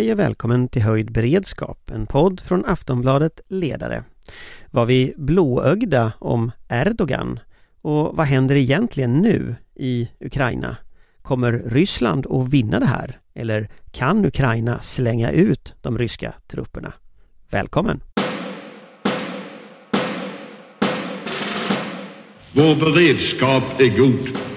Hej och välkommen till Höjd beredskap, en podd från Aftonbladet Ledare. Var vi blåögda om Erdogan? Och vad händer egentligen nu i Ukraina? Kommer Ryssland att vinna det här? Eller kan Ukraina slänga ut de ryska trupperna? Välkommen! Vår beredskap är god.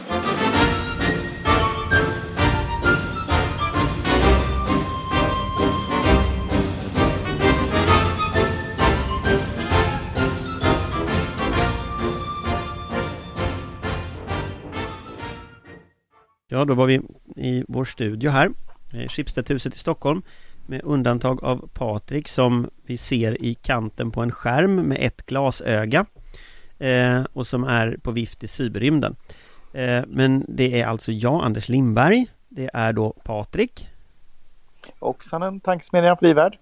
Ja, då var vi i vår studio här, Schibstedhuset i Stockholm med undantag av Patrik som vi ser i kanten på en skärm med ett glasöga eh, och som är på vift i cyberrymden. Eh, men det är alltså jag, Anders Lindberg. Det är då Patrik. Oxanen, Tankesmedjan Frivärd.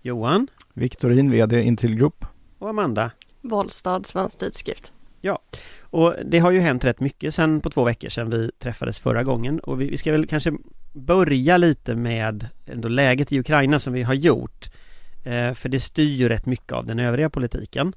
Johan. Viktorin, VD Intil Group. Och Amanda. Bollstad, Svensk Tidskrift. Ja, och det har ju hänt rätt mycket sen på två veckor sedan vi träffades förra gången och vi, vi ska väl kanske börja lite med ändå läget i Ukraina som vi har gjort. Eh, för det styr ju rätt mycket av den övriga politiken.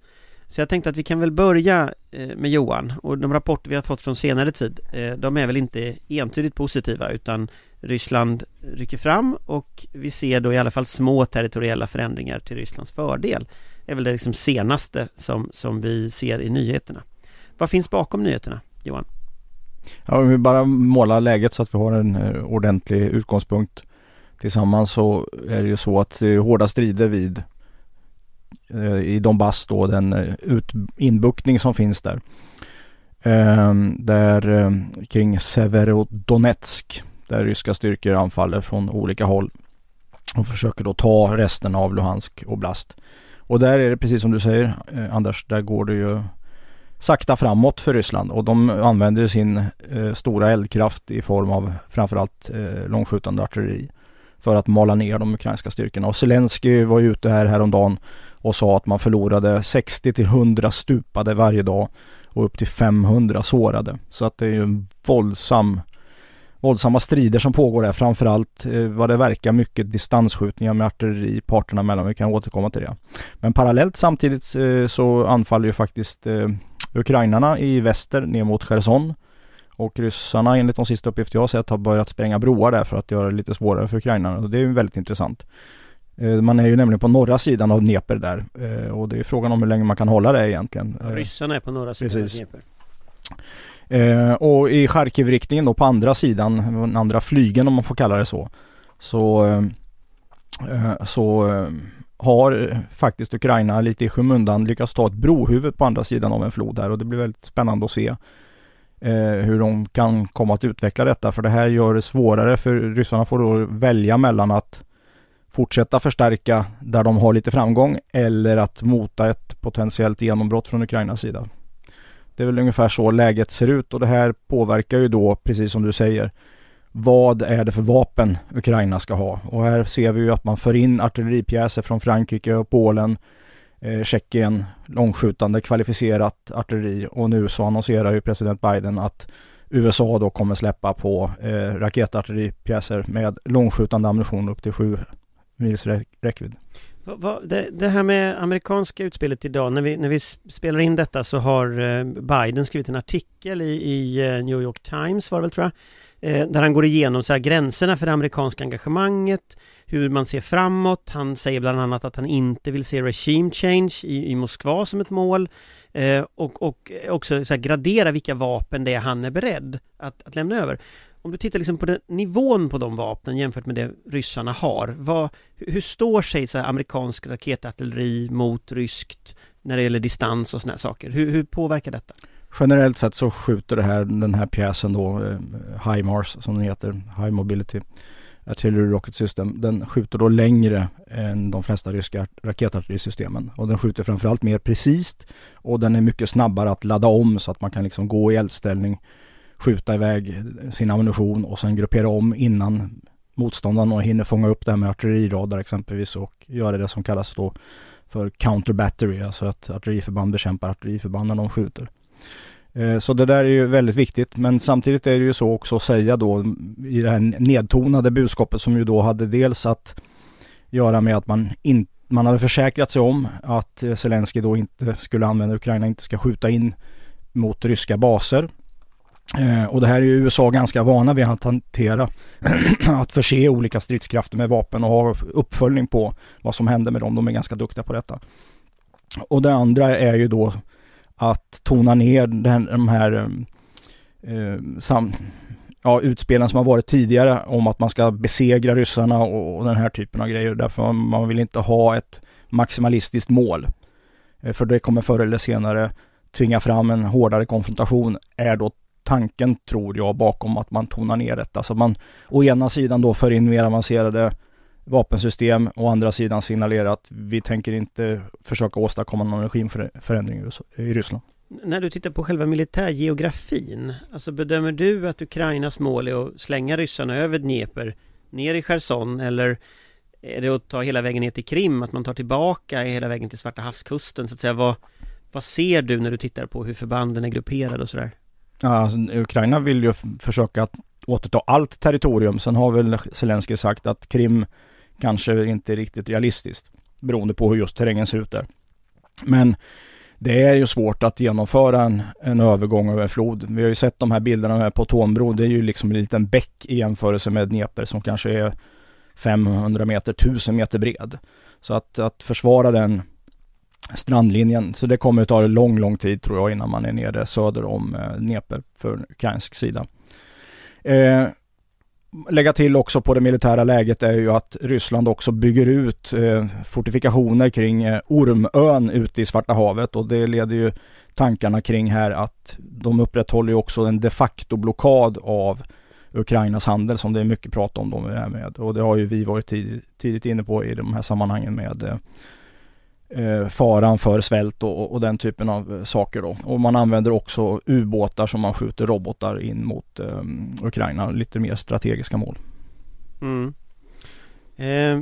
Så jag tänkte att vi kan väl börja eh, med Johan och de rapporter vi har fått från senare tid eh, de är väl inte entydigt positiva utan Ryssland rycker fram och vi ser då i alla fall små territoriella förändringar till Rysslands fördel. Det är väl det liksom senaste som, som vi ser i nyheterna. Vad finns bakom nyheterna, Johan? Ja, om vi bara målar läget så att vi har en eh, ordentlig utgångspunkt tillsammans så är det ju så att det är hårda strider vid eh, i Donbass då den eh, ut, inbuktning som finns där. Ehm, där kring Severodonetsk där ryska styrkor anfaller från olika håll och försöker då ta resten av Luhansk oblast. Och där är det precis som du säger Anders, där går det ju sakta framåt för Ryssland och de använder sin eh, stora eldkraft i form av framförallt eh, långskjutande artilleri för att mala ner de ukrainska styrkorna. Och Zelensky var ju ute här häromdagen och sa att man förlorade 60 till 100 stupade varje dag och upp till 500 sårade. Så att det är ju en våldsam våldsamma strider som pågår där. Framförallt eh, vad det verkar mycket distansskjutningar med artilleri parterna mellan. Vi kan återkomma till det. Men parallellt samtidigt eh, så anfaller ju faktiskt eh, ukrainarna i väster ner mot Cherson. Och ryssarna enligt de sista uppgifter jag har sett har börjat spränga broar där för att göra det lite svårare för ukrainarna. Och det är ju väldigt intressant. Eh, man är ju nämligen på norra sidan av Dnepr där eh, och det är frågan om hur länge man kan hålla det egentligen. Ja, ryssarna är på norra sidan Precis. av Dnepr. Eh, och i Charkiv-riktningen då på andra sidan, den andra flygen om man får kalla det så. Så, eh, så eh, har faktiskt Ukraina lite i skymundan lyckats ta ett brohuvud på andra sidan av en flod här och det blir väldigt spännande att se eh, hur de kan komma att utveckla detta för det här gör det svårare för ryssarna får då välja mellan att fortsätta förstärka där de har lite framgång eller att mota ett potentiellt genombrott från Ukrainas sida. Det är väl ungefär så läget ser ut och det här påverkar ju då, precis som du säger, vad är det för vapen Ukraina ska ha? Och här ser vi ju att man för in artilleripjäser från Frankrike och Polen, eh, Tjeckien, långskjutande kvalificerat artilleri och nu så annonserar ju president Biden att USA då kommer släppa på eh, raketartilleripjäser med långskjutande ammunition upp till sju mils räckvidd. Det, det, här med amerikanska utspelet idag, när vi, när vi spelar in detta så har eh, Biden skrivit en artikel i, i eh, New York Times var det väl tror jag Eh, där han går igenom så här gränserna för det amerikanska engagemanget, hur man ser framåt. Han säger bland annat att han inte vill se regime change i, i Moskva som ett mål eh, och, och också så här gradera vilka vapen det är han är beredd att, att lämna över. Om du tittar liksom på den, nivån på de vapnen jämfört med det ryssarna har, vad, hur står sig så här amerikansk raketartilleri mot ryskt när det gäller distans och sådana saker? Hur, hur påverkar detta? Generellt sett så skjuter det här, den här pjäsen då, eh, HIMARS som den heter, High Mobility Artillery Rocket System, den skjuter då längre än de flesta ryska raketartillerisystemen. Och den skjuter framförallt mer precis och den är mycket snabbare att ladda om så att man kan liksom gå i eldställning, skjuta iväg sin ammunition och sen gruppera om innan motståndaren hinner fånga upp det här med artilleriradar exempelvis och göra det som kallas då för counter battery, alltså att artilleriförband bekämpar artilleriförband när de skjuter. Eh, så det där är ju väldigt viktigt men samtidigt är det ju så också att säga då i det här nedtonade budskapet som ju då hade dels att göra med att man, in, man hade försäkrat sig om att eh, Zelensky då inte skulle använda Ukraina, inte ska skjuta in mot ryska baser. Eh, och det här är ju USA ganska vana vid att hantera, att förse olika stridskrafter med vapen och ha uppföljning på vad som händer med dem. De är ganska duktiga på detta. Och det andra är ju då att tona ner den, de här eh, eh, sam, ja, utspelen som har varit tidigare om att man ska besegra ryssarna och, och den här typen av grejer. Därför man, vill inte ha ett maximalistiskt mål. Eh, för det kommer förr eller senare tvinga fram en hårdare konfrontation, är då tanken, tror jag, bakom att man tonar ner detta. Så man å ena sidan då för in mer avancerade vapensystem, å andra sidan signalerar att vi tänker inte försöka åstadkomma någon regimförändring i Ryssland. När du tittar på själva militärgeografin, alltså bedömer du att Ukrainas mål är att slänga ryssarna över Dnepr, ner i Cherson eller är det att ta hela vägen ner till Krim, att man tar tillbaka hela vägen till Svarta havskusten så att säga? Vad, vad ser du när du tittar på hur förbanden är grupperade och sådär? Ja, alltså, Ukraina vill ju försöka återta allt territorium. Sen har väl Zelenskyj sagt att Krim kanske inte riktigt realistiskt. Beroende på hur just terrängen ser ut där. Men det är ju svårt att genomföra en, en övergång över flod. Vi har ju sett de här bilderna här på Tånbro. Det är ju liksom en liten bäck i jämförelse med Dnepr som kanske är 500 meter, 1000 meter bred. Så att, att försvara den strandlinjen. Så det kommer att ta lång, lång tid tror jag innan man är nere söder om eh, Dnepr för ukrainsk sida. Eh, lägga till också på det militära läget är ju att Ryssland också bygger ut eh, fortifikationer kring eh, Ormön ute i Svarta havet och det leder ju tankarna kring här att de upprätthåller ju också en de facto blockad av Ukrainas handel som det är mycket prat om. Dem med. Och det har ju vi varit tid, tidigt inne på i de här sammanhangen med eh, eh, faran för svält och, och, den typen av eh, saker då. Och man använder också ubåtar som man skjuter robotar in mot eh, Ukraina, lite mer strategiska mål. Mm. Eh,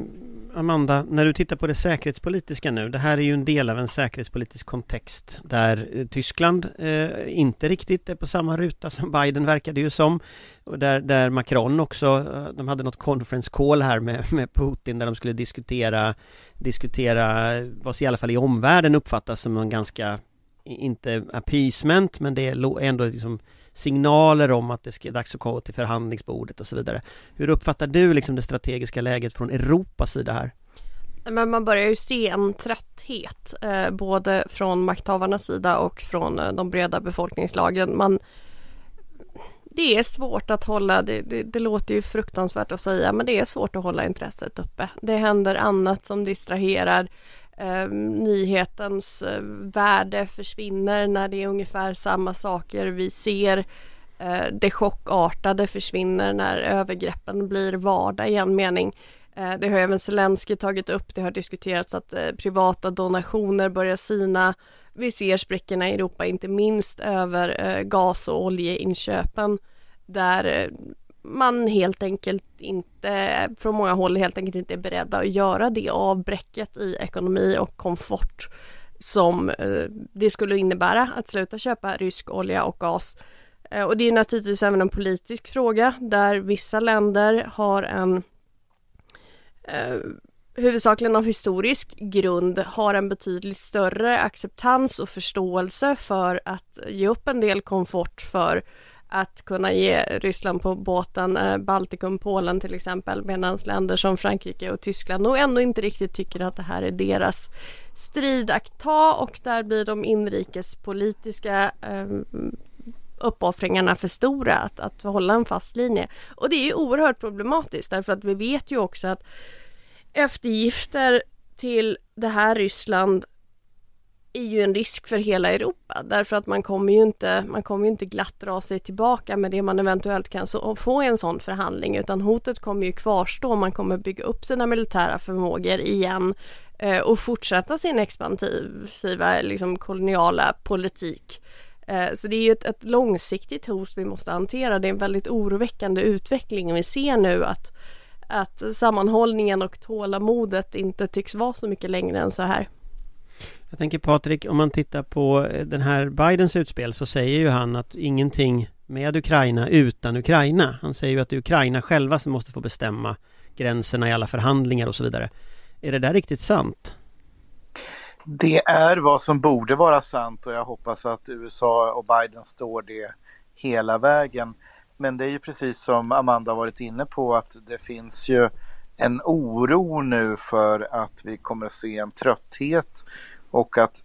Amanda, när du tittar på det säkerhetspolitiska nu, det här är ju en del av en säkerhetspolitisk kontext där eh, Tyskland eh, inte riktigt är på samma ruta som Biden verkade ju som. Och där, där Macron också, eh, de hade något conference call här med, med Putin där de skulle diskutera, diskutera vad i alla fall i omvärlden uppfattas som en ganska, inte appeasement, men det är ändå liksom signaler om att det ska dags att gå till förhandlingsbordet och så vidare. Hur uppfattar du liksom det strategiska läget från Europas sida här? Men man börjar ju se en trötthet eh, både från makthavarnas sida och från eh, de breda befolkningslagren. Man, det är svårt att hålla, det, det, det, låter ju fruktansvärt att säga, men det är svårt att hålla intresset uppe. Det händer annat som distraherar. Eh, nyhetens eh, värde försvinner när det är ungefär samma saker vi ser. Eh, det chockartade försvinner när övergreppen blir vardag i en mening. Eh, det har även Zelensky tagit upp. Det har diskuterats att eh, privata donationer börjar sina. Vi ser sprickorna i Europa, inte minst över eh, gas och oljeinköpen där eh, man helt enkelt inte, från många håll helt enkelt inte är beredda att göra det avbräcket i ekonomi och komfort som eh, det skulle innebära att sluta köpa rysk olja och gas. Eh, och det är naturligtvis även en politisk fråga där vissa länder har en eh, huvudsakligen av historisk grund har en betydligt större acceptans och förståelse för att ge upp en del komfort för att kunna ge Ryssland på båten eh, Baltikum, Polen till exempel medan länder som Frankrike och Tyskland nog ändå inte riktigt tycker att det här är deras strid att ta och där blir de inrikespolitiska eh, uppoffringarna för stora att, att hålla en fast linje. Och det är ju oerhört problematiskt därför att vi vet ju också att eftergifter till det här Ryssland är ju en risk för hela Europa därför att man kommer ju inte, man kommer ju inte glatt dra sig tillbaka med det man eventuellt kan så, få i en sån förhandling utan hotet kommer ju kvarstå. Man kommer bygga upp sina militära förmågor igen eh, och fortsätta sin expansiva liksom, koloniala politik. Eh, så det är ju ett, ett långsiktigt hot vi måste hantera. Det är en väldigt oroväckande utveckling vi ser nu att att sammanhållningen och tålamodet inte tycks vara så mycket längre än så här. Jag tänker Patrik, om man tittar på eh, den här Bidens utspel så säger ju han att ingenting med Ukraina utan Ukraina. Han säger ju att det är Ukraina själva som måste få bestämma gränserna i alla förhandlingar och så vidare. Är det där riktigt sant? Det är vad som borde vara sant och jag hoppas att USA och Biden står det hela vägen. Men det är ju precis som Amanda varit inne på att det finns ju en oro nu för att vi kommer att se en trötthet och att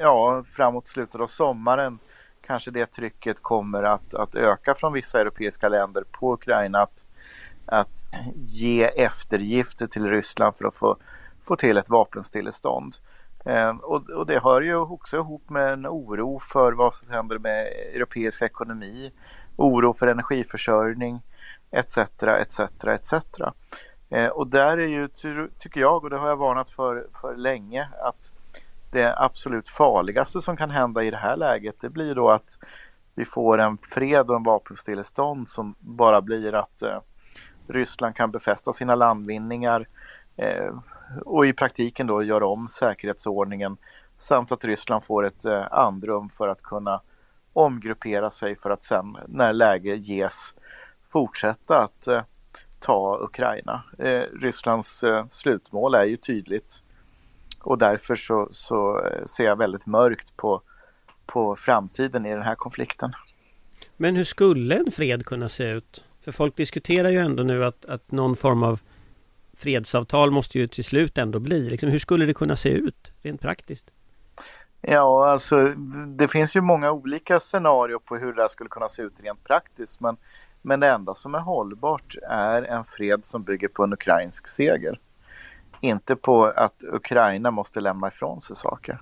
ja, framåt slutet av sommaren kanske det trycket kommer att, att öka från vissa europeiska länder på Ukraina att, att ge eftergifter till Ryssland för att få, få till ett vapenstillestånd. Eh, och, och, det hör ju också ihop med en oro för vad som händer med europeisk ekonomi, oro för energiförsörjning etc. etc. etc. Eh, och där är ju, tycker jag, och det har jag varnat för, för länge, att det absolut farligaste som kan hända i det här läget det blir då att vi får en fred och en vapenstillestånd som bara blir att eh, Ryssland kan befästa sina landvinningar eh, och i praktiken då göra om säkerhetsordningen samt att Ryssland får ett eh, andrum för att kunna omgruppera sig för att sen när läge ges fortsätta att eh, ta Ukraina. Eh, Rysslands eh, slutmål är ju tydligt och därför så, så eh, ser jag väldigt mörkt på, på framtiden i den här konflikten. Men hur skulle en fred kunna se ut? För folk diskuterar ju ändå nu att, att någon form av fredsavtal måste ju till slut ändå bli. Liksom, hur skulle det kunna se ut rent praktiskt? Ja, alltså det finns ju många olika scenarier på hur det här skulle kunna se ut rent praktiskt. Men, men det enda som är hållbart är en fred som bygger på en ukrainsk seger. Inte på att Ukraina måste lämna ifrån sig saker.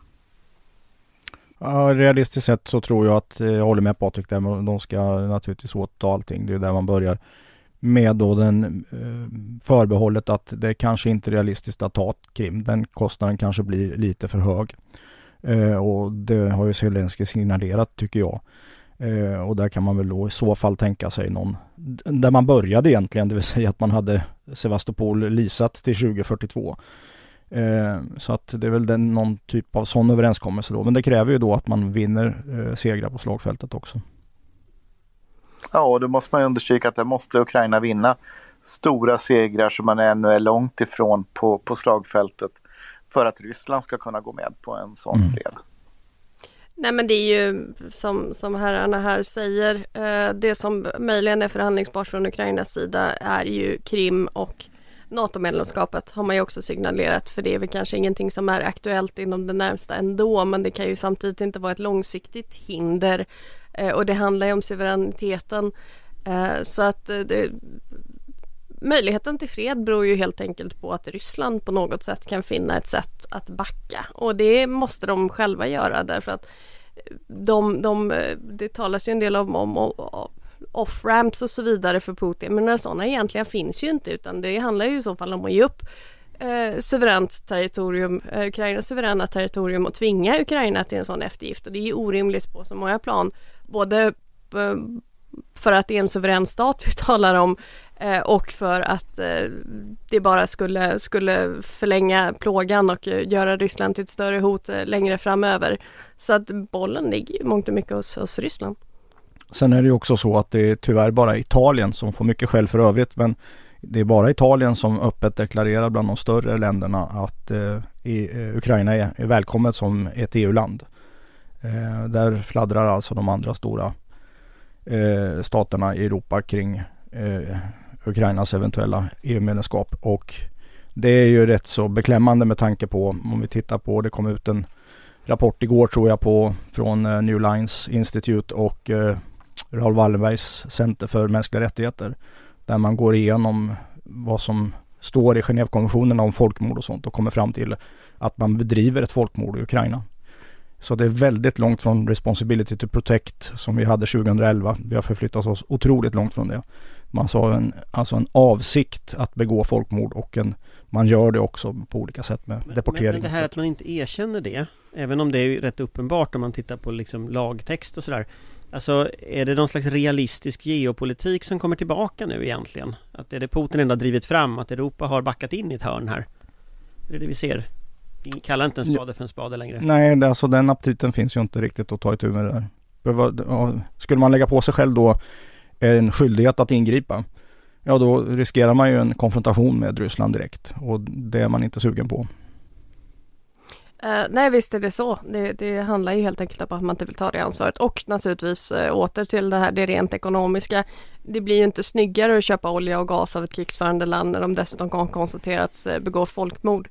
Ja, realistiskt sett så tror jag att, eh, jag håller med Patrik där, de ska naturligtvis återta allting. Det är där man börjar. Med då den eh, förbehållet att det kanske inte är realistiskt att ta Krim. Den kostnaden kanske blir lite för hög. Eh, och det har ju Zelenskyj signalerat tycker jag. Eh, och där kan man väl då i så fall tänka sig någon, där man började egentligen, det vill säga att man hade Sevastopol lisat till 2042. Eh, så att det är väl den, någon typ av sån överenskommelse då. Men det kräver ju då att man vinner eh, segrar på slagfältet också. Ja, och då måste man understryka att det måste Ukraina vinna stora segrar som man ännu är långt ifrån på, på slagfältet för att Ryssland ska kunna gå med på en sån mm. fred. Nej men det är ju som, som herrarna här säger, eh, det som möjligen är förhandlingsbart från Ukrainas sida är ju Krim och NATO-medlemskapet har man ju också signalerat för det är väl kanske ingenting som är aktuellt inom det närmsta ändå men det kan ju samtidigt inte vara ett långsiktigt hinder eh, och det handlar ju om suveräniteten eh, så att eh, det, möjligheten till fred beror ju helt enkelt på att Ryssland på något sätt kan finna ett sätt att backa. Och det måste de själva göra därför att eh, de, de, eh, det talas ju en del om, om, om off-ramps och så vidare för Putin men några sådana egentligen finns ju inte utan det handlar ju i så fall om att ge upp eh, suveränt territorium, eh, Ukrainas suveräna territorium och tvinga Ukraina till en sån eftergift. Och det är ju orimligt på så många plan både eh, för att det är en suverän stat vi talar om Eh, Eh, och för att eh, det bara skulle, skulle förlänga plågan och eh, göra Ryssland till ett större hot eh, längre framöver. Så att bollen ligger i mångt och mycket hos, hos Ryssland. Sen är det ju också så att det är tyvärr bara Italien som får mycket skäll för övrigt men det är bara Italien som öppet deklarerar bland de större länderna att eh, Ukraina är, är välkommet som ett EU-land. Eh, där fladdrar alltså de andra stora eh, staterna i Europa kring Ukrainas eventuella EU-medlemskap. Och det är ju rätt så beklämmande med tanke på om vi tittar på, det kom ut en rapport igår tror jag på från eh, New Lines Institute och eh, Raoul Wallenbergs Center för mänskliga rättigheter. Där man går igenom vad som står i Genèvekonventionen om folkmord och sånt och kommer fram till att man bedriver ett folkmord i Ukraina. Så det är väldigt långt från Responsibility to Protect som vi hade 2011. Vi har förflyttat oss otroligt långt från det. Man sa en, alltså en avsikt att begå folkmord och en, man gör det också på olika sätt med men, deportering. Men det här att man inte erkänner det, även om det är rätt uppenbart om man tittar på liksom lagtext och sådär. Alltså är det någon slags realistisk geopolitik som kommer tillbaka nu egentligen? Att är det Putin ändå drivit fram, att Europa har backat in i ett hörn här? Det är det vi ser. Vi kallar inte en spade för en spade längre. Nej, det, alltså den aptiten finns ju inte riktigt att ta itu med det där. Skulle man lägga på sig själv då en skyldighet att ingripa ja då riskerar man ju en konfrontation med Ryssland direkt och det är man inte sugen på. Uh, nej visst är det så. Det, det, handlar ju helt enkelt om att man inte vill ta det ansvaret och naturligtvis uh, åter till det här det rent ekonomiska det blir ju inte snyggare att köpa olja och gas av ett krigsförande land när de dessutom kan konstaterats eh, begå folkmord.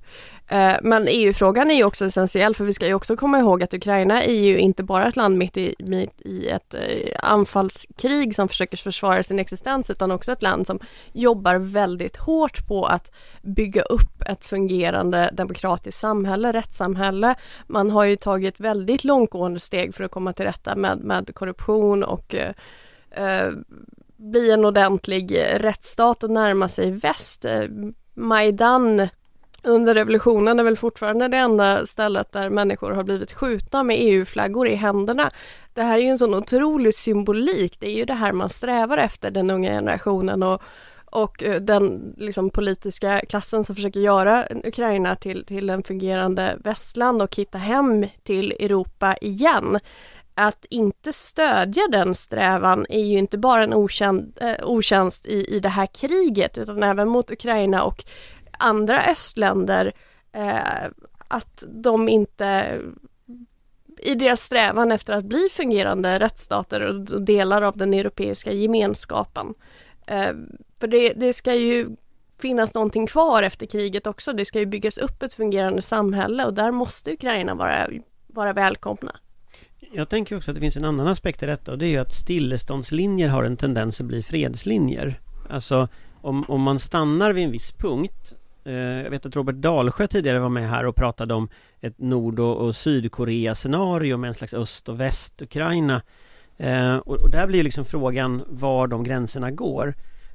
Eh, men EU-frågan är ju också essentiell för vi ska ju också komma ihåg att Ukraina är ju inte bara ett land mitt i, mitt i ett eh, anfallskrig som försöker försvara sin existens utan också ett land som jobbar väldigt hårt på att bygga upp ett fungerande demokratiskt samhälle, rättssamhälle. Man har ju tagit väldigt långtgående steg för att komma till rätta med, med korruption och eh, bli en ordentlig rättsstat och närma sig väst. Majdan under revolutionen är väl fortfarande det enda stället där människor har blivit skjutna med EU-flaggor i händerna. Det här är ju en sån otrolig symbolik. Det är ju det här man strävar efter, den unga generationen och, och eh, den liksom, politiska klassen som försöker göra Ukraina till, till en fungerande västland och hitta hem till Europa igen att inte stödja den strävan är ju inte bara en okänd, eh, otjänst i, i det här kriget utan även mot Ukraina och andra östländer eh, att de inte i deras strävan efter att bli fungerande rättsstater och delar av den europeiska gemenskapen. Eh, för det, det ska ju finnas någonting kvar efter kriget också. Det ska ju byggas upp ett fungerande samhälle och där måste Ukraina vara, vara välkomna. Jag tänker också att det finns en annan aspekt i detta och det är ju att stilleståndslinjer har en tendens att bli fredslinjer. Alltså om, om man stannar vid en viss punkt Eh, jag vet att Robert Dalsjö tidigare var med här och pratade om ett Nord och, Sydkorea scenario med en slags Öst och Väst-Ukraina eh, och, där blir liksom frågan var de gränserna går.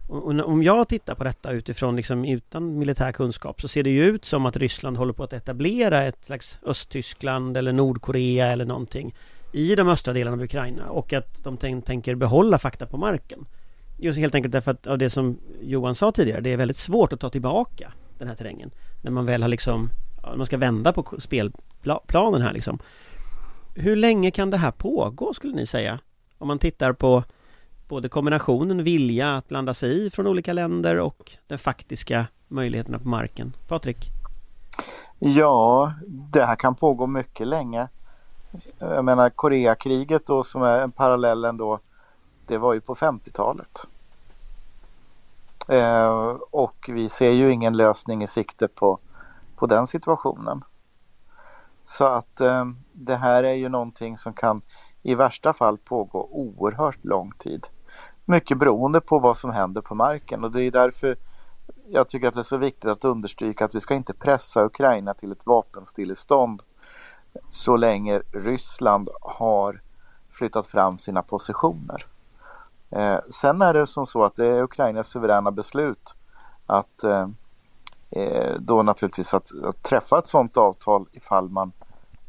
Och, om jag tittar på detta utifrån liksom utan militär kunskap så ser det ju ut som att Ryssland håller på att etablera ett slags Östtyskland eller Nordkorea eller någonting i de östra delarna av Ukraina och att de tänker behålla fakta på marken. Just helt enkelt därför att av det som Johan sa tidigare, det är väldigt svårt att ta tillbaka den här terrängen. När man väl har liksom, man ska vända på spelplanen här liksom. Hur länge kan det här pågå skulle ni säga? Om man tittar på både kombinationen vilja att blanda sig i från olika länder och den faktiska möjligheterna på marken. Patrik? Ja, det här kan pågå mycket länge. Jag menar Koreakriget då som är en parallell ändå. Det var ju på 50-talet. Eh, och vi ser ju ingen lösning i sikte på, på den situationen. Så att eh, det här är ju någonting som kan i värsta fall pågå oerhört lång tid. Mycket beroende på vad som händer på marken och det är därför jag tycker att det är så viktigt att understryka att vi ska inte pressa Ukraina till ett vapenstillestånd så länge Ryssland har flyttat fram sina positioner. Eh, sen är det som så att det är Ukrainas suveräna beslut att eh, eh, då naturligtvis att, att, träffa ett sådant avtal ifall man,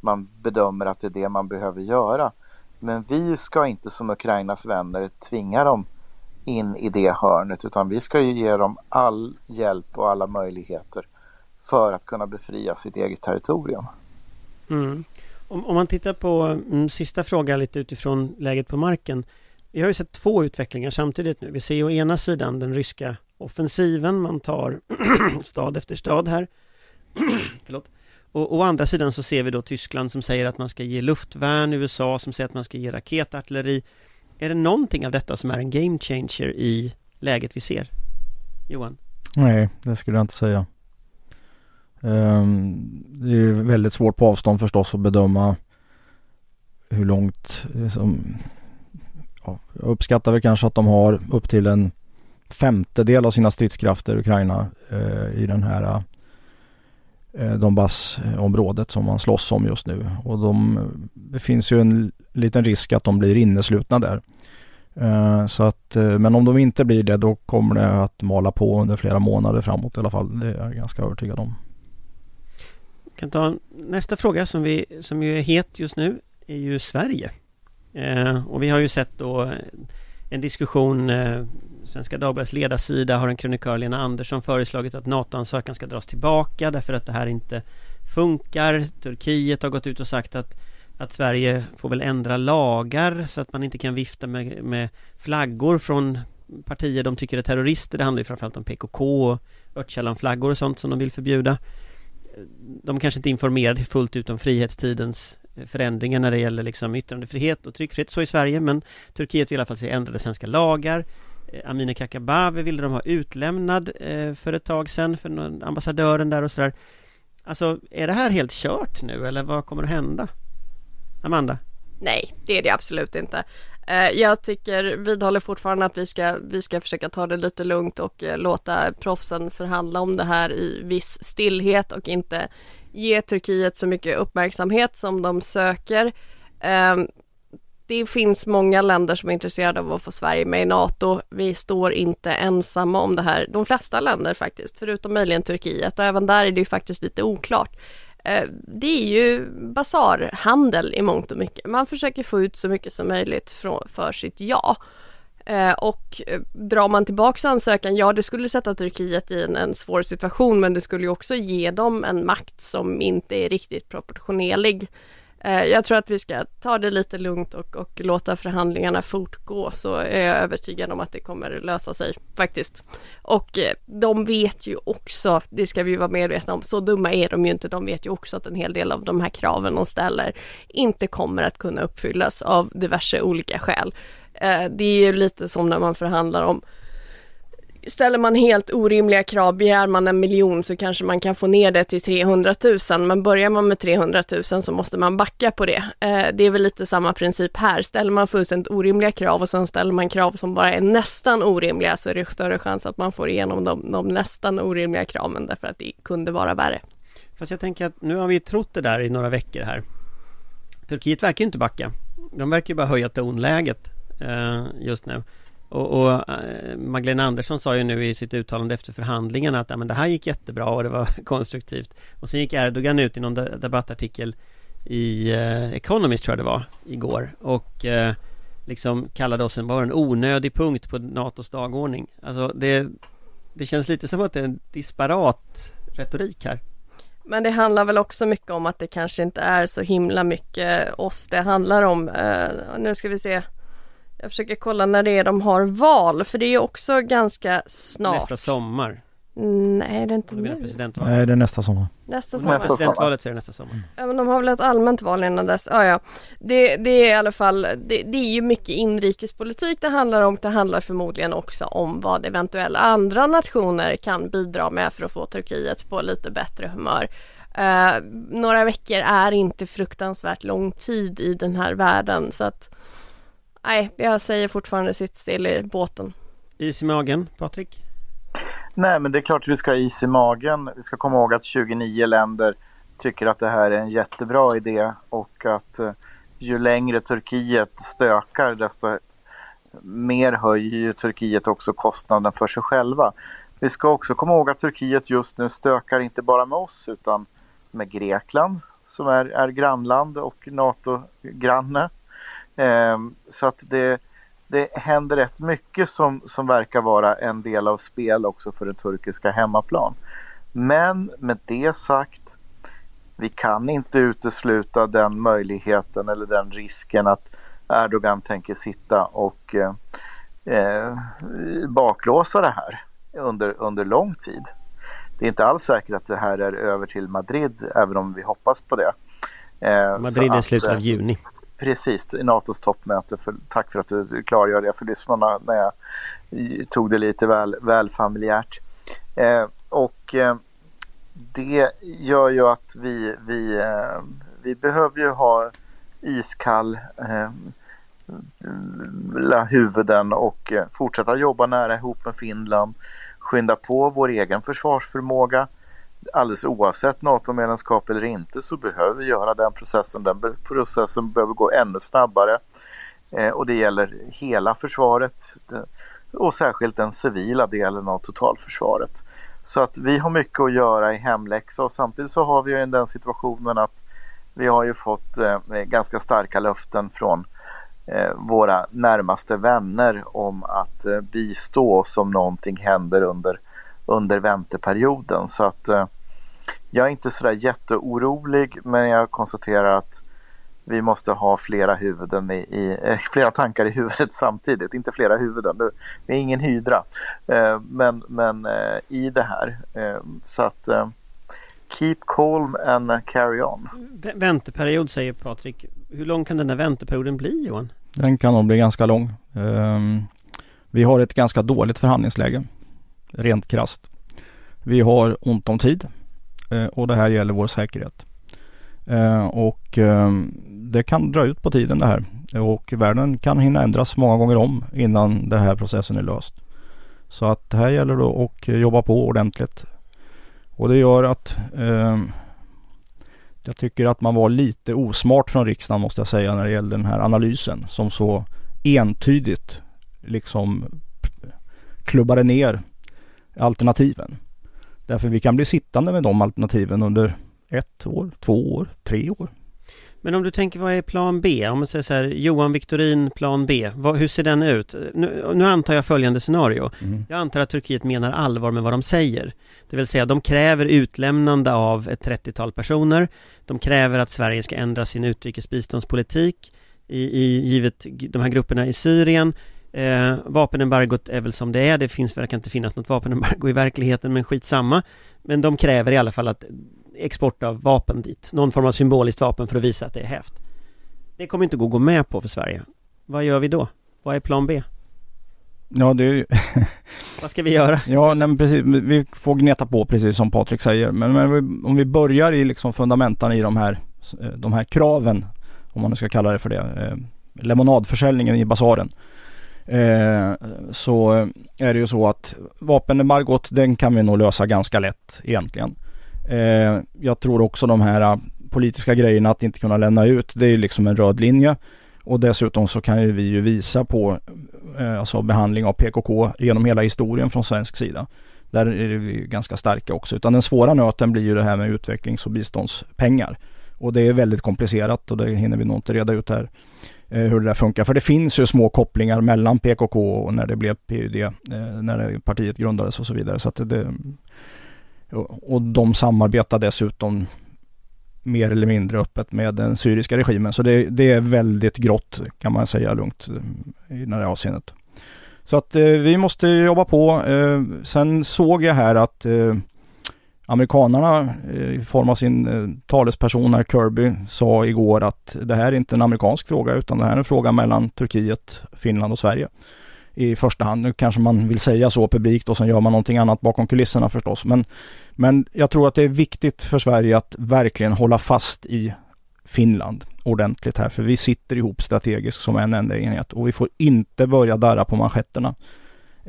man bedömer att det är det man behöver göra. Men vi ska inte som Ukrainas vänner tvinga dem in i det hörnet utan vi ska ju ge dem all hjälp och alla möjligheter för att kunna befria sitt eget territorium. Mm. Om, om, man tittar på mm, sista frågan lite utifrån läget på marken. Vi har ju sett två utvecklingar samtidigt nu. Vi ser å ena sidan den ryska offensiven. Man tar stad efter stad här. Förlåt. Och å andra sidan så ser vi då Tyskland som säger att man ska ge luftvärn, USA som säger att man ska ge raketartilleri. Är det någonting av detta som är en game changer i läget vi ser? Johan? Nej, det skulle jag inte säga. Um, det är väldigt svårt på avstånd förstås att bedöma hur långt liksom, ja, Jag uppskattar väl kanske att de har upp till en femtedel av sina stridskrafter Ukraina eh, i den här eh, Donbassområdet som man slåss om just nu. Och de, det finns ju en liten risk att de blir inneslutna där. Eh, så att, eh, men om de inte blir det då kommer det att mala på under flera månader framåt i alla fall. Det är jag ganska övertygad om kan ta nästa fråga som, vi, som ju är het just nu är ju Sverige. Eh, och vi har ju sett då en diskussion eh, Svenska Dagbladets ledarsida har en krönikör Lena Andersson föreslagit att NATO-ansökan ska dras tillbaka därför att det här inte funkar. Turkiet har gått ut och sagt att att Sverige får väl ändra lagar så att man inte kan vifta med, med flaggor från partier de tycker är terrorister. Det handlar ju framförallt om PKK och Örtkällanflaggor och sånt som de vill förbjuda. De kanske inte informerade fullt ut om frihetstidens förändringar när det gäller liksom yttrandefrihet och tryckfrihet så i Sverige men Turkiet vill i alla fall se ändrade svenska lagar eh, Amineh Kakabaveh ville de ha utlämnad eh, för ett tag sedan för ambassadören där och sådär Alltså är det här helt kört nu eller vad kommer att hända? Amanda? Nej, det är det absolut inte. Eh, jag tycker, vidhåller fortfarande att vi ska, vi ska försöka ta det lite lugnt och eh, låta proffsen förhandla om det här i viss stillhet och inte ge Turkiet så mycket uppmärksamhet som de söker. Eh, det finns många länder som är intresserade av att få Sverige med i NATO. Vi står inte ensamma om det här. De flesta länder faktiskt, förutom möjligen Turkiet och även där är det ju faktiskt lite oklart. Eh, det är ju basarhandel i mångt och mycket. Man försöker få ut så mycket som möjligt för sitt ja. Eh, och eh, drar man tillbaka ansökan, ja det skulle sätta Turkiet i en, en, svår situation men det skulle ju också ge dem en makt som inte är riktigt proportionerlig. Eh, jag tror att vi ska ta det lite lugnt och, och, låta förhandlingarna fortgå så är jag övertygad om att det kommer lösa sig faktiskt. Och eh, de vet ju också, det ska vi vara medvetna om, så dumma är de ju inte, de vet ju också att en hel del av de här kraven de ställer inte kommer att kunna uppfyllas av diverse olika skäl. Eh, det är ju lite som när man förhandlar om Ställer man helt orimliga krav, begär man en miljon så kanske man kan få ner det till 300 000 men börjar man med 300 000 så måste man backa på det. Eh, det är väl lite samma princip här. Ställer man fullständigt orimliga krav och sen ställer man krav som bara är nästan orimliga så är det större chans att man får igenom de, de nästan orimliga kraven därför att det kunde vara värre. Fast jag tänker att nu har vi trott det där i några veckor här. Turkiet verkar inte backa. De verkar bara höja tonläget Eh, just nu. Och, och eh, Magdalena Andersson sa ju nu i sitt uttalande efter förhandlingarna att ja, men det här gick jättebra och det var konstruktivt. Och sen gick Erdogan ut i någon debattartikel i eh, Economist tror jag det var igår och eh, liksom kallade oss en, bara en onödig punkt på NATOs dagordning. Alltså det, det känns lite som att det är en disparat retorik här. Men det handlar väl också mycket om att det kanske inte är så himla mycket oss det handlar om. Uh, nu ska vi se. Jag försöker kolla när det är de har val för det är också ganska snart. Nästa sommar. Nej det är inte nu. Nej det är nästa sommar. Nästa sommar. Presidentvalet så är det nästa sommar. Ja men de har väl ett allmänt val innan dess. Ja ja. Det, det är i alla fall, det, det, är ju mycket inrikespolitik det handlar om. Det handlar förmodligen också om vad eventuella andra nationer kan bidra med för att få Turkiet på lite bättre humör. Uh, några veckor är inte fruktansvärt lång tid i den här världen så att Nej, jag säger fortfarande sitt still i båten. Is i magen, Patrik? Nej, men det är klart att vi ska ha is i magen. Vi ska komma ihåg att 29 länder tycker att det här är en jättebra idé och att eh, ju längre Turkiet stökar desto mer höjer ju Turkiet också kostnaden för sig själva. Vi ska också komma ihåg att Turkiet just nu stökar inte bara med oss utan med Grekland som är, är grannland och NATO-granne. Ehm, så att det, det händer rätt mycket som, som verkar vara en del av spel också för den turkiska hemmaplan. Men med det sagt, vi kan inte utesluta den möjligheten eller den risken att Erdogan tänker sitta och eh, eh, baklåsa det här under, under lång tid. Det är inte alls säkert att det här är över till Madrid, även om vi hoppas på det. Eh, Madrid är slutet av eh, juni. Precis, NATOs toppmöte. För, tack för att du klargör det för lyssnarna när jag tog det lite väl, väl familjärt. Eh, och eh, det gör ju att vi, vi, eh, vi behöver ju ha iskall eh, eh huvuden och eh, fortsätta jobba nära ihop med Finland. Skynda på vår egen försvarsförmåga alldeles oavsett NATO-medlemskap eller inte så behöver vi göra den processen. Den processen behöver gå ännu snabbare eh, och det gäller hela försvaret eh, och särskilt den civila delen av totalförsvaret. Så att vi har mycket att göra i hemläxa och samtidigt så har vi ju den situationen att vi har ju fått eh, ganska starka löften från våra närmaste vänner om att bistå oss om någonting händer under under vänteperioden. Så att eh, jag är inte sådär jätteorolig men jag konstaterar att vi måste ha flera huvuden i, i eh, flera tankar i huvudet samtidigt, inte flera huvuden, det är ingen hydra. Eh, men men eh, i det här. Eh, så att eh, keep calm and carry on. V- Vänteperiod säger Patrik. Hur lång kan den där vänteperioden bli Johan? Den kan nog bli ganska lång. Ehm, vi har ett ganska dåligt förhandlingsläge. Rent krasst. Vi har ont om tid eh, och det här gäller vår säkerhet. Eh, och ehm, det kan dra ut på tiden det här. Och världen kan hinna ändras många gånger om innan den här processen är löst. Så att här gäller det att jobba på ordentligt. Och det gör att ehm, jag tycker att man var lite osmart från riksdagen måste jag säga när det gäller den här analysen som så entydigt liksom klubbade ner alternativen. Därför vi kan bli sittande med de alternativen under ett år, två år, tre år. Men om du tänker vad är plan B? Om man säger så här Johan Victorin plan B. Vad, hur ser den ut? Nu, nu antar jag följande scenario. Jag antar att Turkiet menar allvar med vad de säger. Det vill säga de kräver utlämnande av ett 30-tal personer. De kräver att Sverige ska ändra sin utrikesbiståndspolitik i, i givet de här grupperna i Syrien. Eh, vapenembargot är väl som det är. Det finns, verkar inte finnas något vapenembargo i verkligheten men skitsamma. Men de kräver i alla fall att export av vapen dit. Någon form av symboliskt vapen för att visa att det är häft. Det kommer inte gå att gå med på för Sverige. Vad gör vi då? Vad är plan B? Ja, det är ju... Vad ska vi göra? Ja, nej, men precis. Vi får gneta på precis som Patrik säger. Men, men om vi börjar i liksom fundamentan i de här, eh, de här kraven, om man nu ska kalla det för det. Eh, lemonadförsäljningen i basaren. Eh, så eh, är det ju så att vapenembargot, den kan vi nog lösa ganska lätt egentligen. Eh, jag tror också de här eh, politiska grejerna att inte kunna lämna ut, det är ju liksom en röd linje. Och dessutom så kan ju vi ju visa på eh, alltså behandling av PKK genom hela historien från svensk sida. Där är vi ganska starka också. Utan den svåra nöten blir ju det här med utvecklings och biståndspengar. Och det är väldigt komplicerat och det hinner vi nog inte reda ut här eh, hur det där funkar. För det finns ju små kopplingar mellan PKK och när det blev PUD, eh, när partiet grundades och så vidare. Så att det, och de samarbetar dessutom mer eller mindre öppet med den syriska regimen. Så det, det är väldigt grått kan man säga lugnt i det här avseendet. Så att eh, vi måste jobba på. Sen såg jag här att amerikanarna eh, i form av sin eh, talesperson här Kirby sa igår att det här är inte en amerikansk fråga utan det här är en fråga mellan Turkiet, Finland och Sverige i första hand. Nu kanske man vill säga så publikt och sen gör man någonting annat bakom kulisserna förstås. Men, men jag tror att det är viktigt för Sverige att verkligen hålla fast i Finland ordentligt här. För vi sitter ihop strategiskt som en enda enhet och vi får inte börja darra på manschetterna.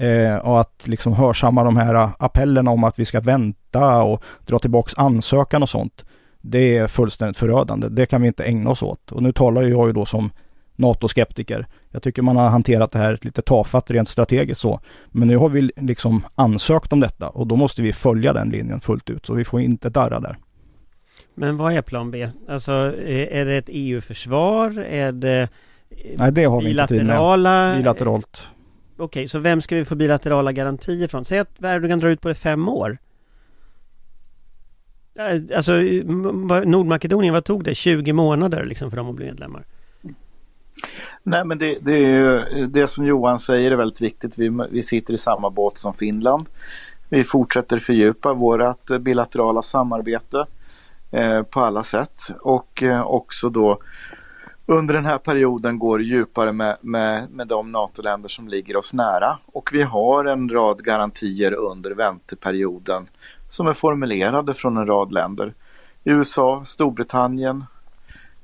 Eh, och att liksom hörsamma de här appellerna om att vi ska vänta och dra tillbaks ansökan och sånt. Det är fullständigt förödande. Det kan vi inte ägna oss åt. Och nu talar jag ju då som NATO-skeptiker. Jag tycker man har hanterat det här lite tafatt rent strategiskt så. Men nu har vi liksom ansökt om detta och då måste vi följa den linjen fullt ut. Så vi får inte darra där. Men vad är plan B? Alltså, är det ett EU-försvar? Är det Nej, det har vi inte tid med. bilaterala? Bilateralt. Okej, så vem ska vi få bilaterala garantier från? Säg att Erdogan drar ut på det fem år. Eh, alltså, eh, Nordmakedonien, vad tog det? 20 månader liksom för dem att bli medlemmar? Nej, men det, det, är ju, det som Johan säger är väldigt viktigt. Vi, vi sitter i samma båt som Finland. Vi fortsätter fördjupa vårt bilaterala samarbete eh, på alla sätt och eh, också då under den här perioden går djupare med, med, med de NATO-länder som ligger oss nära. Och vi har en rad garantier under vänteperioden som är formulerade från en rad länder. USA, Storbritannien,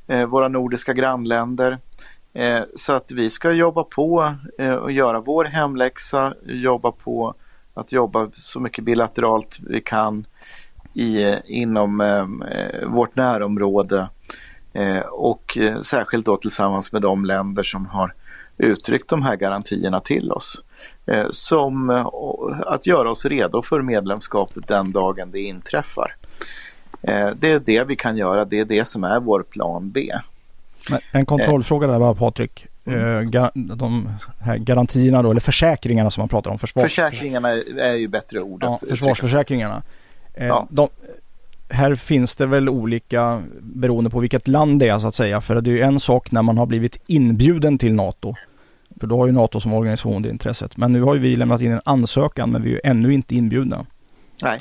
eh, våra nordiska grannländer. Eh, så att vi ska jobba på eh, och göra vår hemläxa, jobba på att jobba så mycket bilateralt vi kan i, eh, inom eh, vårt närområde och eh, särskilt då tillsammans med de länder som har uttryckt de här garantierna till oss. Eh, som eh, att göra oss redo för medlemskapet den dagen det inträffar. Eh, det är det vi kan göra, det är det som är vår plan B. En kontrollfråga där bara Patrik. Mm. Eh, de här garantierna då, eller försäkringarna som man pratar om. Försvars Försäkringarna är ju bättre ordet. ja, försvarsförsäkringarna. Eh, Ja. de, här finns det väl olika beroende på vilket land det är så att säga. För det är ju en sak när man har blivit inbjuden till NATO. För då har ju NATO som organisation det intresset. Men nu har ju vi lämnat in en ansökan men vi är ju ännu inte inbjudna. Nej.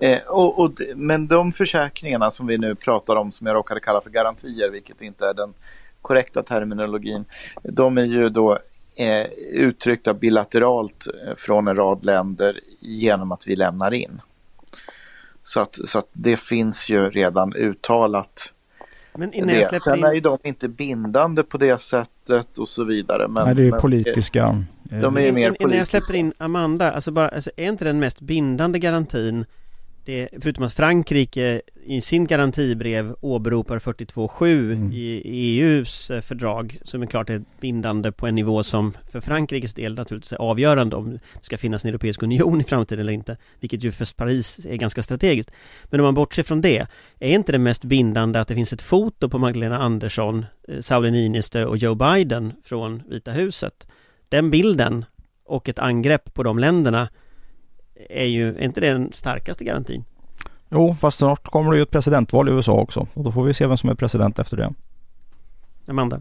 Eh, och, och, men de försäkringarna som vi nu pratar om som jag råkade kalla för garantier, vilket inte är den korrekta terminologin, de är ju då eh, uttryckta bilateralt eh, från en rad länder genom att vi lämnar in. Så att, så att det finns ju redan uttalat. Men det. Sen in... är ju de inte bindande på det sättet och så vidare. Men, Nej, det är men, politiska. De är ju mer politiska. Innan jag släpper in Amanda, alltså bara, alltså är inte den mest bindande garantin det, förutom att Frankrike i sin garantibrev åberopar 42.7 mm. i EUs eh, fördrag som är klart är bindande på en nivå som för Frankrikes del naturligtvis är avgörande om det ska finnas en Europeisk Union i framtiden eller inte vilket ju för Paris är ganska strategiskt men om man bortser från det är inte det mest bindande att det finns ett foto på Magdalena Andersson, eh, Sauli Niinistö och Joe Biden från Vita huset den bilden och ett angrepp på de länderna är ju, är inte det den starkaste garantin? Jo, fast snart kommer det ju ett presidentval i USA också och då får vi se vem som är president efter det. Amanda?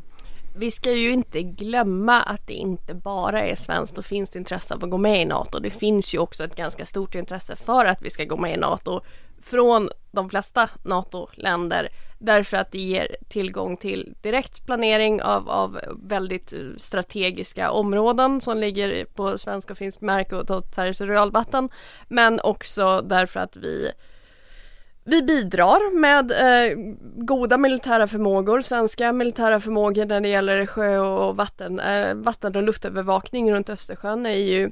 Vi ska ju inte glömma att det inte bara är svenskt och finns intresse av att gå med i NATO. Det finns ju också ett ganska stort intresse för att vi ska gå med i NATO från de flesta NATO-länder därför att det ger tillgång till direkt planering av, av väldigt strategiska områden som ligger på svensk och finsk mark och territorialvatten men också därför att vi vi bidrar med eh, goda militära förmågor, svenska militära förmågor när det gäller sjö och vatten, eh, vatten och luftövervakning runt Östersjön är ju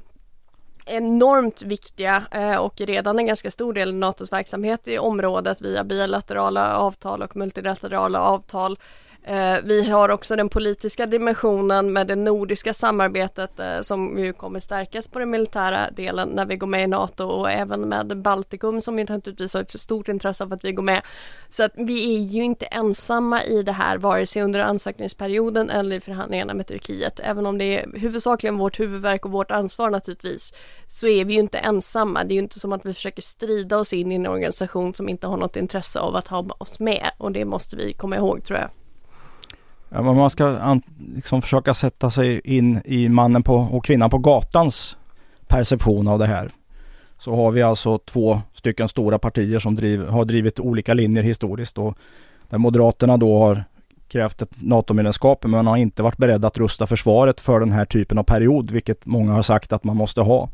enormt viktiga eh, och redan en ganska stor del av NATOs verksamhet i området via bilaterala avtal och multilaterala avtal. Eh, vi har också den politiska dimensionen med det nordiska samarbetet eh, som ju kommer stärkas på den militära delen när vi går med i NATO och även med Baltikum som ju naturligtvis har ett stort intresse av att vi går med. Så att vi är ju inte ensamma i det här vare sig under ansökningsperioden eller i förhandlingarna med Turkiet. Även om det är huvudsakligen vårt huvudverk och vårt ansvar naturligtvis så är vi ju inte ensamma. Det är ju inte som att vi försöker strida oss in i en organisation som inte har något intresse av att ha oss med och det måste vi komma ihåg tror jag. Ja, man ska liksom försöka sätta sig in i mannen på, och kvinnan på gatans perception av det här. Så har vi alltså två stycken stora partier som driv, har drivit olika linjer historiskt. Och där Moderaterna då har krävt ett NATO-medlemskap men har inte varit beredda att rusta försvaret för den här typen av period, vilket många har sagt att man måste ha.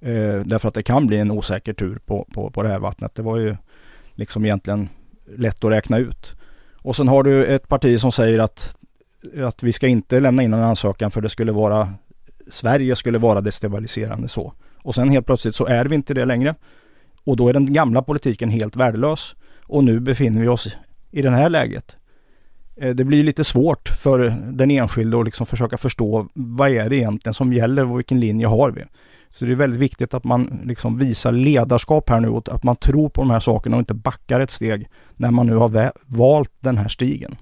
Eh, därför att det kan bli en osäker tur på, på, på det här vattnet. Det var ju liksom egentligen lätt att räkna ut. Och sen har du ett parti som säger att att vi ska inte lämna in en ansökan för det skulle vara Sverige skulle vara destabiliserande så. Och sen helt plötsligt så är vi inte det längre. Och då är den gamla politiken helt värdelös. Och nu befinner vi oss i det här läget. Eh, det blir lite svårt för den enskilde att liksom försöka förstå vad är det egentligen som gäller och vilken linje har vi. Så det är väldigt viktigt att man liksom visar ledarskap här nu och att man tror på de här sakerna och inte backar ett steg när man nu har valt den här stigen.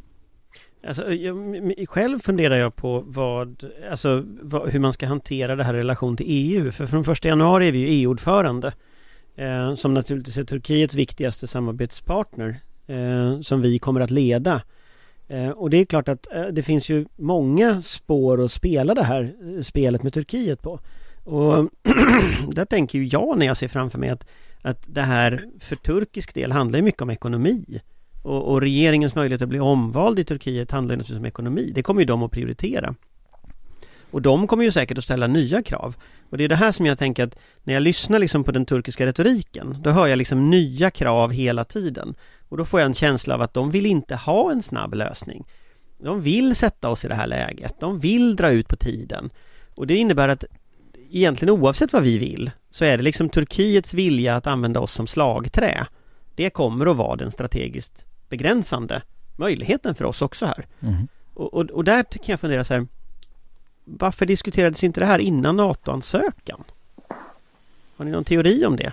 Alltså, jag, själv funderar jag på vad, alltså, vad, hur man ska hantera det här i relation till EU. För från första januari är vi ju EU-ordförande. Eh, som naturligtvis är Turkiets viktigaste samarbetspartner. Eh, som vi kommer att leda. Eh, och det är klart att eh, det finns ju många spår att spela det här eh, spelet med Turkiet på. Och där tänker ju jag när jag ser framför mig att, att det här för turkisk del handlar mycket om ekonomi. Och, och, regeringens möjlighet att bli omvald i Turkiet handlar naturligtvis om ekonomi. Det kommer ju de att prioritera. Och de kommer ju säkert att ställa nya krav. Och det är det här som jag tänker att när jag lyssnar liksom på den turkiska retoriken, då hör jag liksom nya krav hela tiden. Och då får jag en känsla av att de vill inte ha en snabb lösning. De vill sätta oss i det här läget. De vill dra ut på tiden. Och det innebär att egentligen oavsett vad vi vill så är det liksom Turkiets vilja att använda oss som slagträ. Det kommer att vara den strategiskt begränsande möjligheten för oss också här. Mm. Och, och, och, där kan jag fundera så här Varför diskuterades inte det här innan NATO-ansökan? Har ni någon teori om det?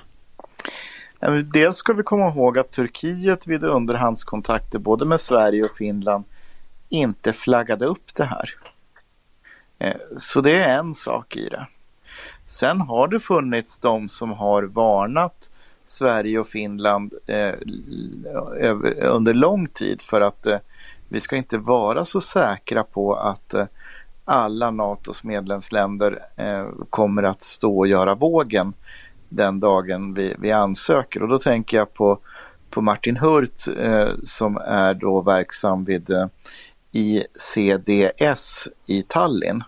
Dels ska vi komma ihåg att Turkiet vid underhandskontakter både med Sverige och Finland inte flaggade upp det här. Eh, så det är en sak i det. Sen har det funnits de som har varnat Sverige och Finland eh, under lång tid för att eh, vi ska inte vara så säkra på att eh, alla NATOs medlemsländer eh, kommer att stå och göra vågen den dagen vi, vi ansöker och då tänker jag på, på Martin Hurt eh, som är då verksam vid eh, ICDS i Tallinn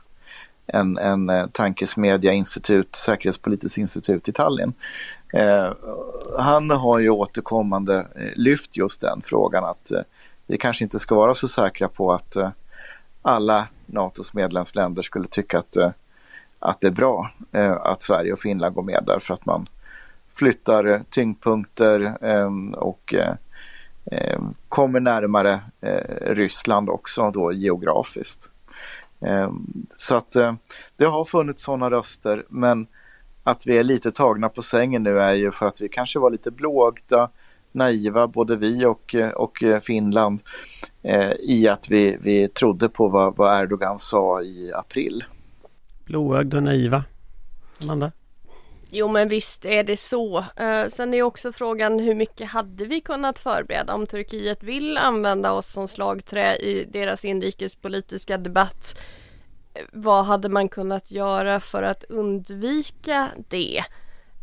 en, en eh, tankesmedja institut, säkerhetspolitiskt institut i Tallinn. Eh, han har ju återkommande eh, lyft just den frågan att eh, vi kanske inte ska vara så säkra på att eh, alla NATOs medlemsländer skulle tycka att, eh, att det är bra eh, att Sverige och Finland går med därför att man flyttar eh, tyngdpunkter och kommer närmare Ryssland också då geografiskt. Så att det har funnits sådana röster men att vi är lite tagna på sängen nu är ju för att vi kanske var lite blåögda, naiva, både vi och, och Finland eh, i att vi, vi trodde på vad, vad Erdogan sa i april. Blåögda och naiva. Amanda? Jo men visst är det så. Eh, sen är också frågan hur mycket hade vi kunnat förbereda om Turkiet vill använda oss som slagträ i deras inrikespolitiska debatt vad hade man kunnat göra för att undvika det?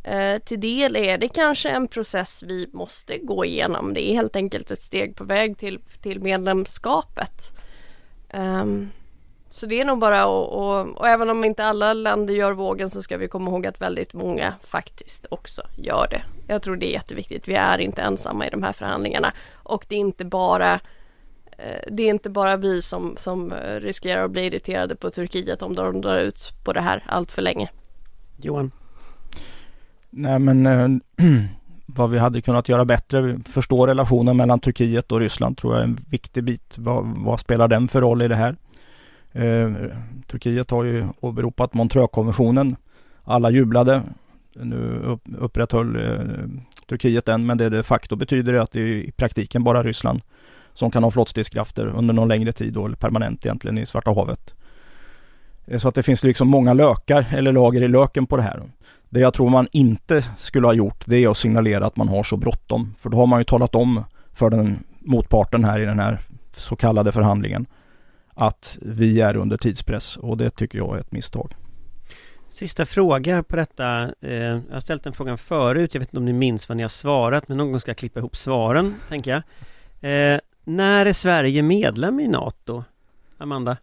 Eh, till del är det kanske en process vi måste gå igenom. Det är helt enkelt ett steg på väg till, till medlemskapet. Um, så det är nog bara att, och, och, även om inte alla länder gör vågen så ska vi komma ihåg att väldigt många faktiskt också gör det. Jag tror det är jätteviktigt. Vi är inte ensamma i de här förhandlingarna och det är inte bara Eh, det är inte bara vi som, som eh, riskerar att bli irriterade på Turkiet om de drar ut på det här allt för länge. Johan? Nej men äh, vad vi hade kunnat göra bättre, förstå relationen mellan Turkiet och Ryssland tror jag är en viktig bit. Vad, vad spelar den för roll i det här? Eh, Turkiet har ju åberopat Montreuxkonventionen. Alla jublade. Nu upp, upprätthöll eh, Turkiet den men det de facto betyder att det är i praktiken bara Ryssland som kan ha flottstridskrafter under någon längre tid då, eller permanent egentligen i Svarta havet. Eh, så att det finns liksom många lökar eller lager i löken på det här. Det jag tror man inte skulle ha gjort det är att signalera att man har så bråttom. För då har man ju talat om för den motparten här i den här så kallade förhandlingen att vi är under tidspress och det tycker jag är ett misstag. Sista fråga på detta. Eh, jag har ställt den frågan förut. Jag vet inte om ni minns vad ni har svarat men någon gång ska jag klippa ihop svaren, tänker jag. Eh, när är Sverige medlem i NATO? Amanda?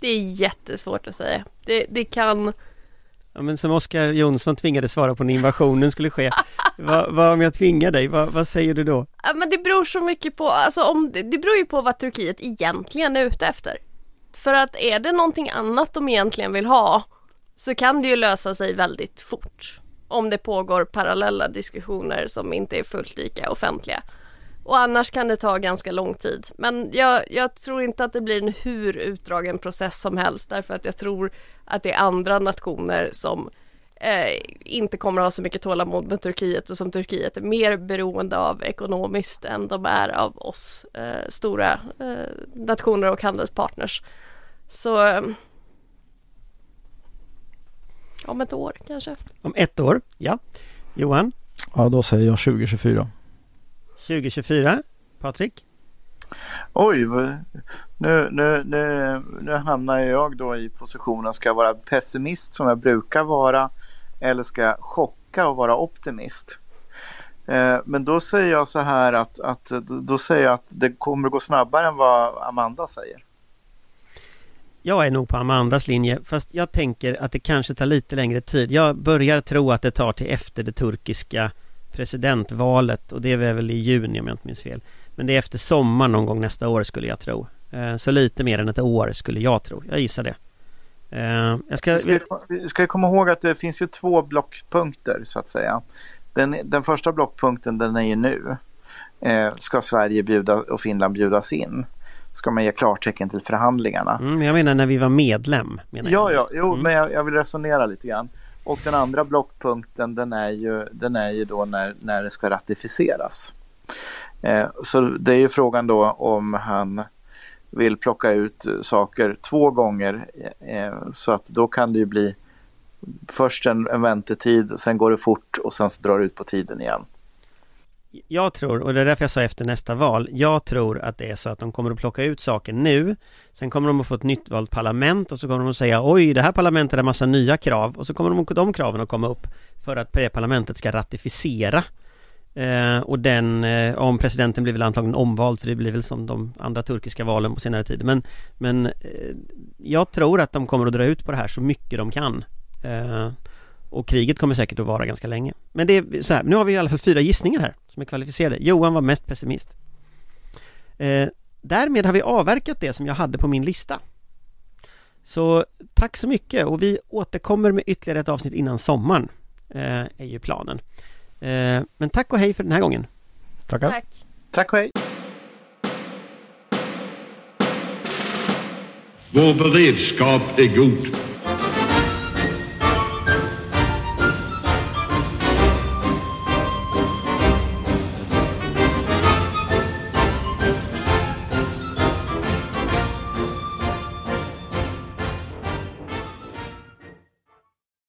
Det är jättesvårt att säga. Det, det kan... Ja, men som Oskar Jonsson tvingade svara på när invasionen skulle ske. vad, vad om jag tvingar dig? Vad, vad, säger du då? Ja, men det beror så mycket på, alltså om, det beror ju på vad Turkiet egentligen är ute efter. För att är det någonting annat de egentligen vill ha så kan det ju lösa sig väldigt fort. Om det pågår parallella diskussioner som inte är fullt lika offentliga. Och annars kan det ta ganska lång tid. Men jag, jag, tror inte att det blir en hur utdragen process som helst därför att jag tror att det är andra nationer som eh, inte kommer att ha så mycket tålamod med Turkiet och som Turkiet är mer beroende av ekonomiskt än de är av oss eh, stora eh, nationer och handelspartners. Så eh, om ett år kanske. Om ett år, ja. Johan? Ja, då säger jag 2024. 2024. Patrik? Oj, nu, nu, nu, nu hamnar jag då i positionen, ska jag vara pessimist som jag brukar vara eller ska jag chocka och vara optimist? Eh, men då säger jag så här att, att då säger jag att det kommer gå snabbare än vad Amanda säger. Jag är nog på Amandas linje fast jag tänker att det kanske tar lite längre tid. Jag börjar tro att det tar till efter det turkiska presidentvalet och det är väl i juni om jag inte minns fel. Men det är efter sommaren någon gång nästa år skulle jag tro. Eh, så lite mer än ett år skulle jag tro. Jag gissar det. Eh, jag ska... Vi ska komma ihåg att det finns ju två blockpunkter så att säga. Den, den första blockpunkten den är ju nu. Eh, ska Sverige bjuda och Finland bjudas in? Ska man ge klartecken till förhandlingarna? Mm, jag menar när vi var medlem. Menar ja, ja, jo, mm. men jag, jag, vill resonera lite grann. Och den andra blockpunkten den är ju, den är ju då när, när det ska ratificeras. Eh, så det är ju frågan då om han vill plocka ut saker två gånger eh, så att då kan det ju bli först en, en väntetid, sen går det fort och sen så drar det ut på tiden igen. Jag tror, och det är därför jag sa efter nästa val, jag tror att det är så att de kommer att plocka ut saker nu Sen kommer de att få ett nytt valt parlament och så kommer de att säga oj, det här parlamentet har massa nya krav och så kommer de, de kraven att komma upp för att det parlamentet ska ratificera. Eh, och den, eh, om presidenten blir väl antagligen omvald för det blir väl som de andra turkiska valen på senare tid. Men, men eh, jag tror att de kommer att dra ut på det här så mycket de kan. Eh, och kriget kommer säkert att vara ganska länge. Men det är så här, nu har vi i alla fall fyra gissningar här som är kvalificerade. Johan var mest pessimist. Eh, därmed har vi avverkat det som jag hade på min lista. Så tack så mycket och vi återkommer med ytterligare ett avsnitt innan sommaren. Eh, är ju planen. Eh, men tack och hej för den här gången. Tackar. Tack. Tack och hej! Vår beredskap är god.